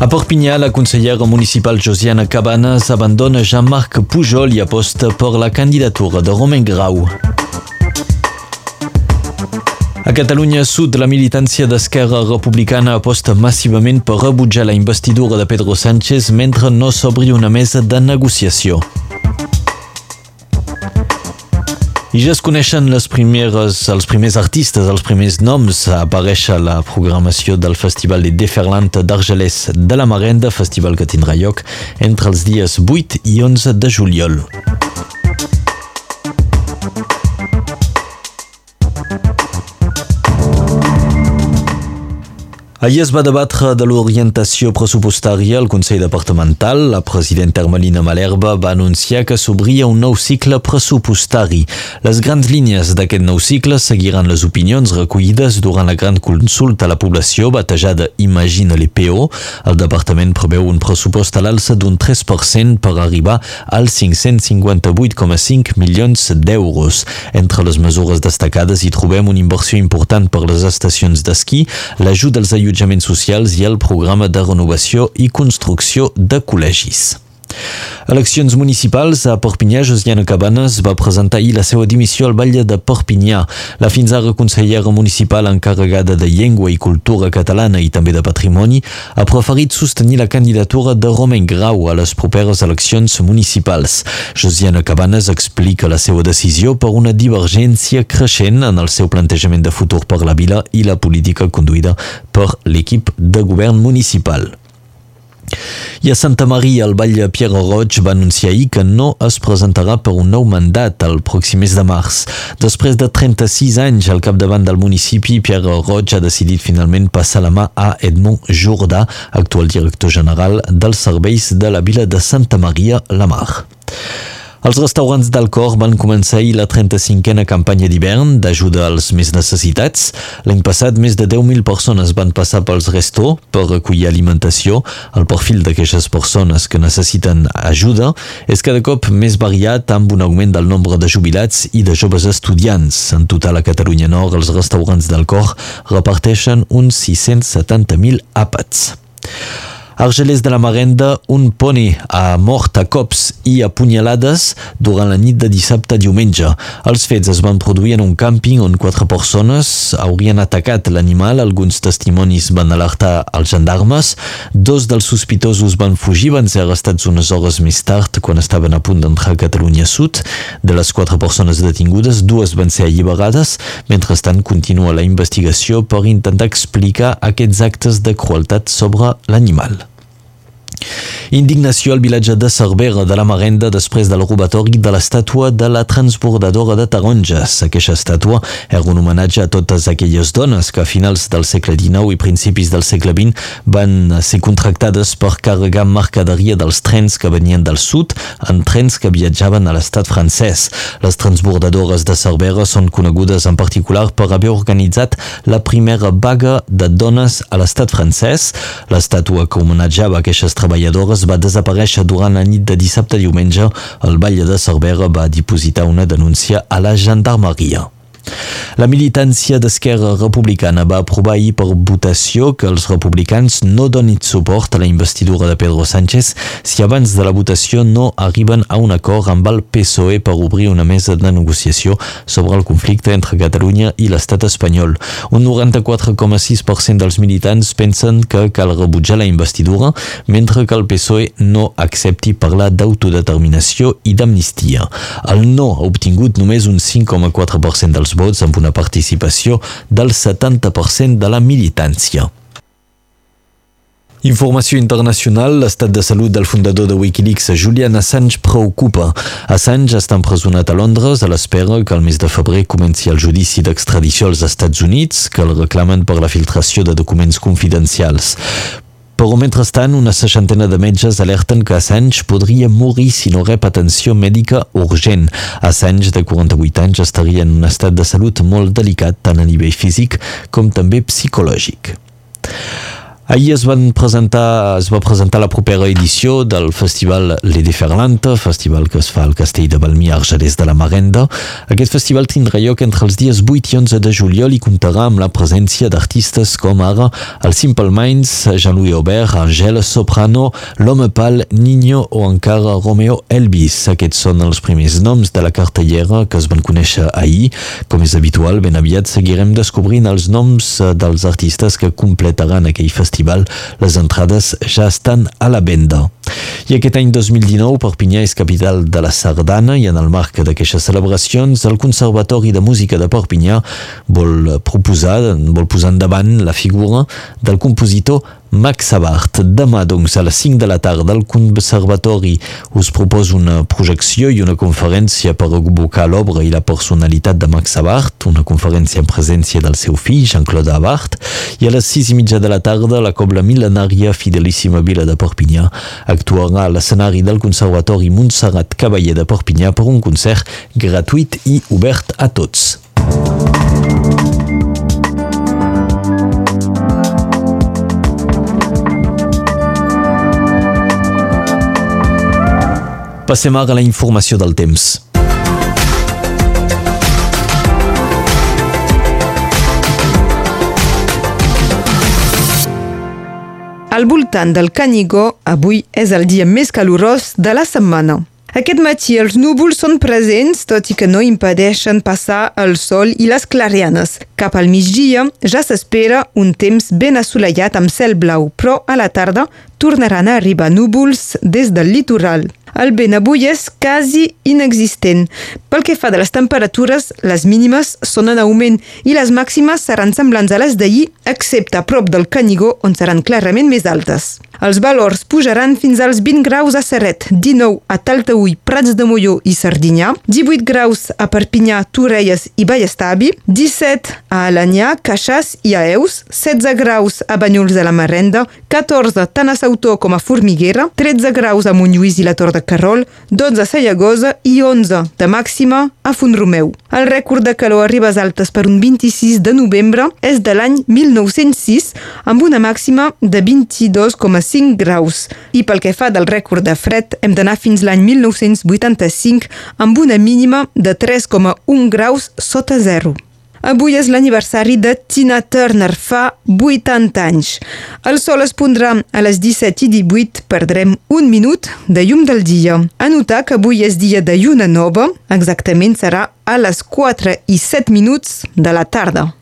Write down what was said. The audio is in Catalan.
A Perpinyà, la consellera municipal Josiana Cabanes abandona Jean-Marc Pujol i aposta per la candidatura de Romain Grau. A Catalunya Sud, la militància d'Esquerra Republicana aposta massivament per rebutjar la investidura de Pedro Sánchez mentre no s'obri una mesa de negociació. I ja es coneixen les primeres, els primers artistes, els primers noms a aparèixer a la programació del Festival de Deferlant d'Argelès de la Marenda, festival que tindrà lloc entre els dies 8 i 11 de juliol. Ahir es va debatre de l'orientació pressupostària al Consell Departamental. La presidenta Ermelina Malerba va anunciar que s'obria un nou cicle pressupostari. Les grans línies d'aquest nou cicle seguiran les opinions recollides durant la gran consulta a la població batejada Imagina l'EPO. El departament preveu un pressupost a l'alça d'un 3% per arribar als 558,5 milions d'euros. Entre les mesures destacades hi trobem una inversió important per les estacions d'esquí, l'ajut als allotjaments socials i el programa de renovació i construcció de col·legis. Eleccions municipals a Perpinyà, Josiana Cabanes va presentar ahir la seva dimissió al Batlle de Perpinyà. La fins ara consellera municipal encarregada de llengua i cultura catalana i també de patrimoni ha preferit sostenir la candidatura de Romain Grau a les properes eleccions municipals. Josiana Cabanes explica la seva decisió per una divergència creixent en el seu plantejament de futur per la vila i la política conduïda per l'equip de govern municipal. I a Santa Maria, el Vall de Pierre Roig va anunciar ahir que no es presentarà per un nou mandat el pròxim mes de març. Després de 36 anys al capdavant del municipi, Pierre Roig ha decidit finalment passar la mà a Edmond Jourdà, actual director general dels serveis de la vila de Santa Maria la Mar. Els restaurants d'Alcor van començar ahir la 35a campanya d'hivern d'ajuda als més necessitats. L'any passat, més de 10.000 persones van passar pels resto per recollir alimentació. El perfil d'aquestes persones que necessiten ajuda és cada cop més variat amb un augment del nombre de jubilats i de joves estudiants. En total a Catalunya Nord, els restaurants d'Alcor reparteixen uns 670.000 àpats. Argelès de la Marenda, un poni ha mort a cops i a punyalades durant la nit de dissabte a diumenge. Els fets es van produir en un càmping on quatre persones haurien atacat l'animal. Alguns testimonis van alertar els gendarmes. Dos dels sospitosos van fugir, van ser arrestats unes hores més tard quan estaven a punt d'entrar a Catalunya Sud. De les quatre persones detingudes, dues van ser alliberades. Mentrestant, continua la investigació per intentar explicar aquests actes de crueltat sobre l'animal. Indignació al vilatge de Cervera de la Marenda després del robatori de l'estàtua de la transbordadora de taronges. Aquesta estàtua era un homenatge a totes aquelles dones que a finals del segle XIX i principis del segle XX van ser contractades per carregar mercaderia dels trens que venien del sud en trens que viatjaven a l'estat francès. Les transbordadores de Cervera són conegudes en particular per haver organitzat la primera vaga de dones a l'estat francès. L'estàtua que homenatjava aquestes treballadores va desaparèixer durant la nit de dissabte a diumenge. El Batlle de Cervera va dipositar una denúncia a la gendarmeria. La militància d'Esquerra Republicana va aprovar ahir per votació que els republicans no donin suport a la investidura de Pedro Sánchez si abans de la votació no arriben a un acord amb el PSOE per obrir una mesa de negociació sobre el conflicte entre Catalunya i l'estat espanyol. Un 94,6% dels militants pensen que cal rebutjar la investidura, mentre que el PSOE no accepti parlar d'autodeterminació i d'amnistia. El no ha obtingut només un 5,4% dels vots amb una participació del 70% de la militància. Informació internacional, l'estat de salut del fundador de Wikileaks, Julian Assange, preocupa. Assange està empresonat a Londres a l'espera que el mes de febrer comenci el judici d'extradició als Estats Units, que el reclamen per la filtració de documents confidencials. Però mentrestant, una seixantena de metges alerten que Assange podria morir si no rep atenció mèdica urgent. Assange, de 48 anys, estaria en un estat de salut molt delicat tant a nivell físic com també psicològic. Ahir es, van presentar, es va presentar la propera edició del festival Les Déferlantes, festival que es fa al castell de Balmi Argerès de la Marenda. Aquest festival tindrà lloc entre els dies 8 i 11 de juliol i comptarà amb la presència d'artistes com ara el Simple Minds, Jean-Louis Aubert, Angel Soprano, l'Home Pal, Niño o encara Romeo Elvis. Aquests són els primers noms de la cartellera que es van conèixer ahir. Com és habitual, ben aviat seguirem descobrint els noms dels artistes que completaran aquell festival. Les entrades ja estan a la venda. I aquest any 2019 Perpinyà és capital de la Sardana i en el marc d'aquestes celebracions el Conservatori de Música de Perpinyà vol proposar, vol posar endavant la figura del compositor Max Abart. Demà, doncs, a les 5 de la tarda, el Conservatori us proposa una projecció i una conferència per evocar l'obra i la personalitat de Max Abart, una conferència en presència del seu fill, Jean-Claude Abart, i a les 6 i mitja de la tarda, la cobla mil·lenària Fidelíssima Vila de Perpinyà actuarà a l'escenari del Conservatori Montserrat Cavaller de Perpinyà per un concert gratuït i obert a tots. Passem ara a la informació del temps. Al voltant del Canigó, avui és el dia més calorós de la setmana. Aquest matí els núvols són presents, tot i que no impedeixen passar el sol i les clarianes. Cap al migdia ja s'espera un temps ben assolellat amb cel blau, però a la tarda tornaran a arribar núvols des del litoral. El vent avui és quasi inexistent. Pel que fa de les temperatures, les mínimes són en augment i les màximes seran semblants a les d'ahir, excepte a prop del Canigó, on seran clarament més altes. Els valors pujaran fins als 20 graus a Serret, 19 a Taltaúi, Prats de Molló i Sardinyà, 18 graus a Perpinyà, Torelles i Vallestavi, 17 a Alanyà, Caixàs i a Eus, 16 graus a Banyuls de la Marenda, 14 tant a Sautó com a Formiguera, 13 graus a Montlluís i la Tor de Carrol, 12 a Sallagosa i 11 de màxima a Fontromeu. El rècord de calor a Ribes Altes per un 26 de novembre és de l'any 1906 amb una màxima de 22,5 graus. I pel que fa del rècord de fred hem d'anar fins l'any 1985 amb una mínima de 3,1 graus sota zero. Avui és l'aniversari de Tina Turner, fa 80 anys. El sol es pondrà a les 17 i 18, perdrem un minut de llum del dia. A notar que avui és dia de lluna nova, exactament serà a les 4 i 7 minuts de la tarda.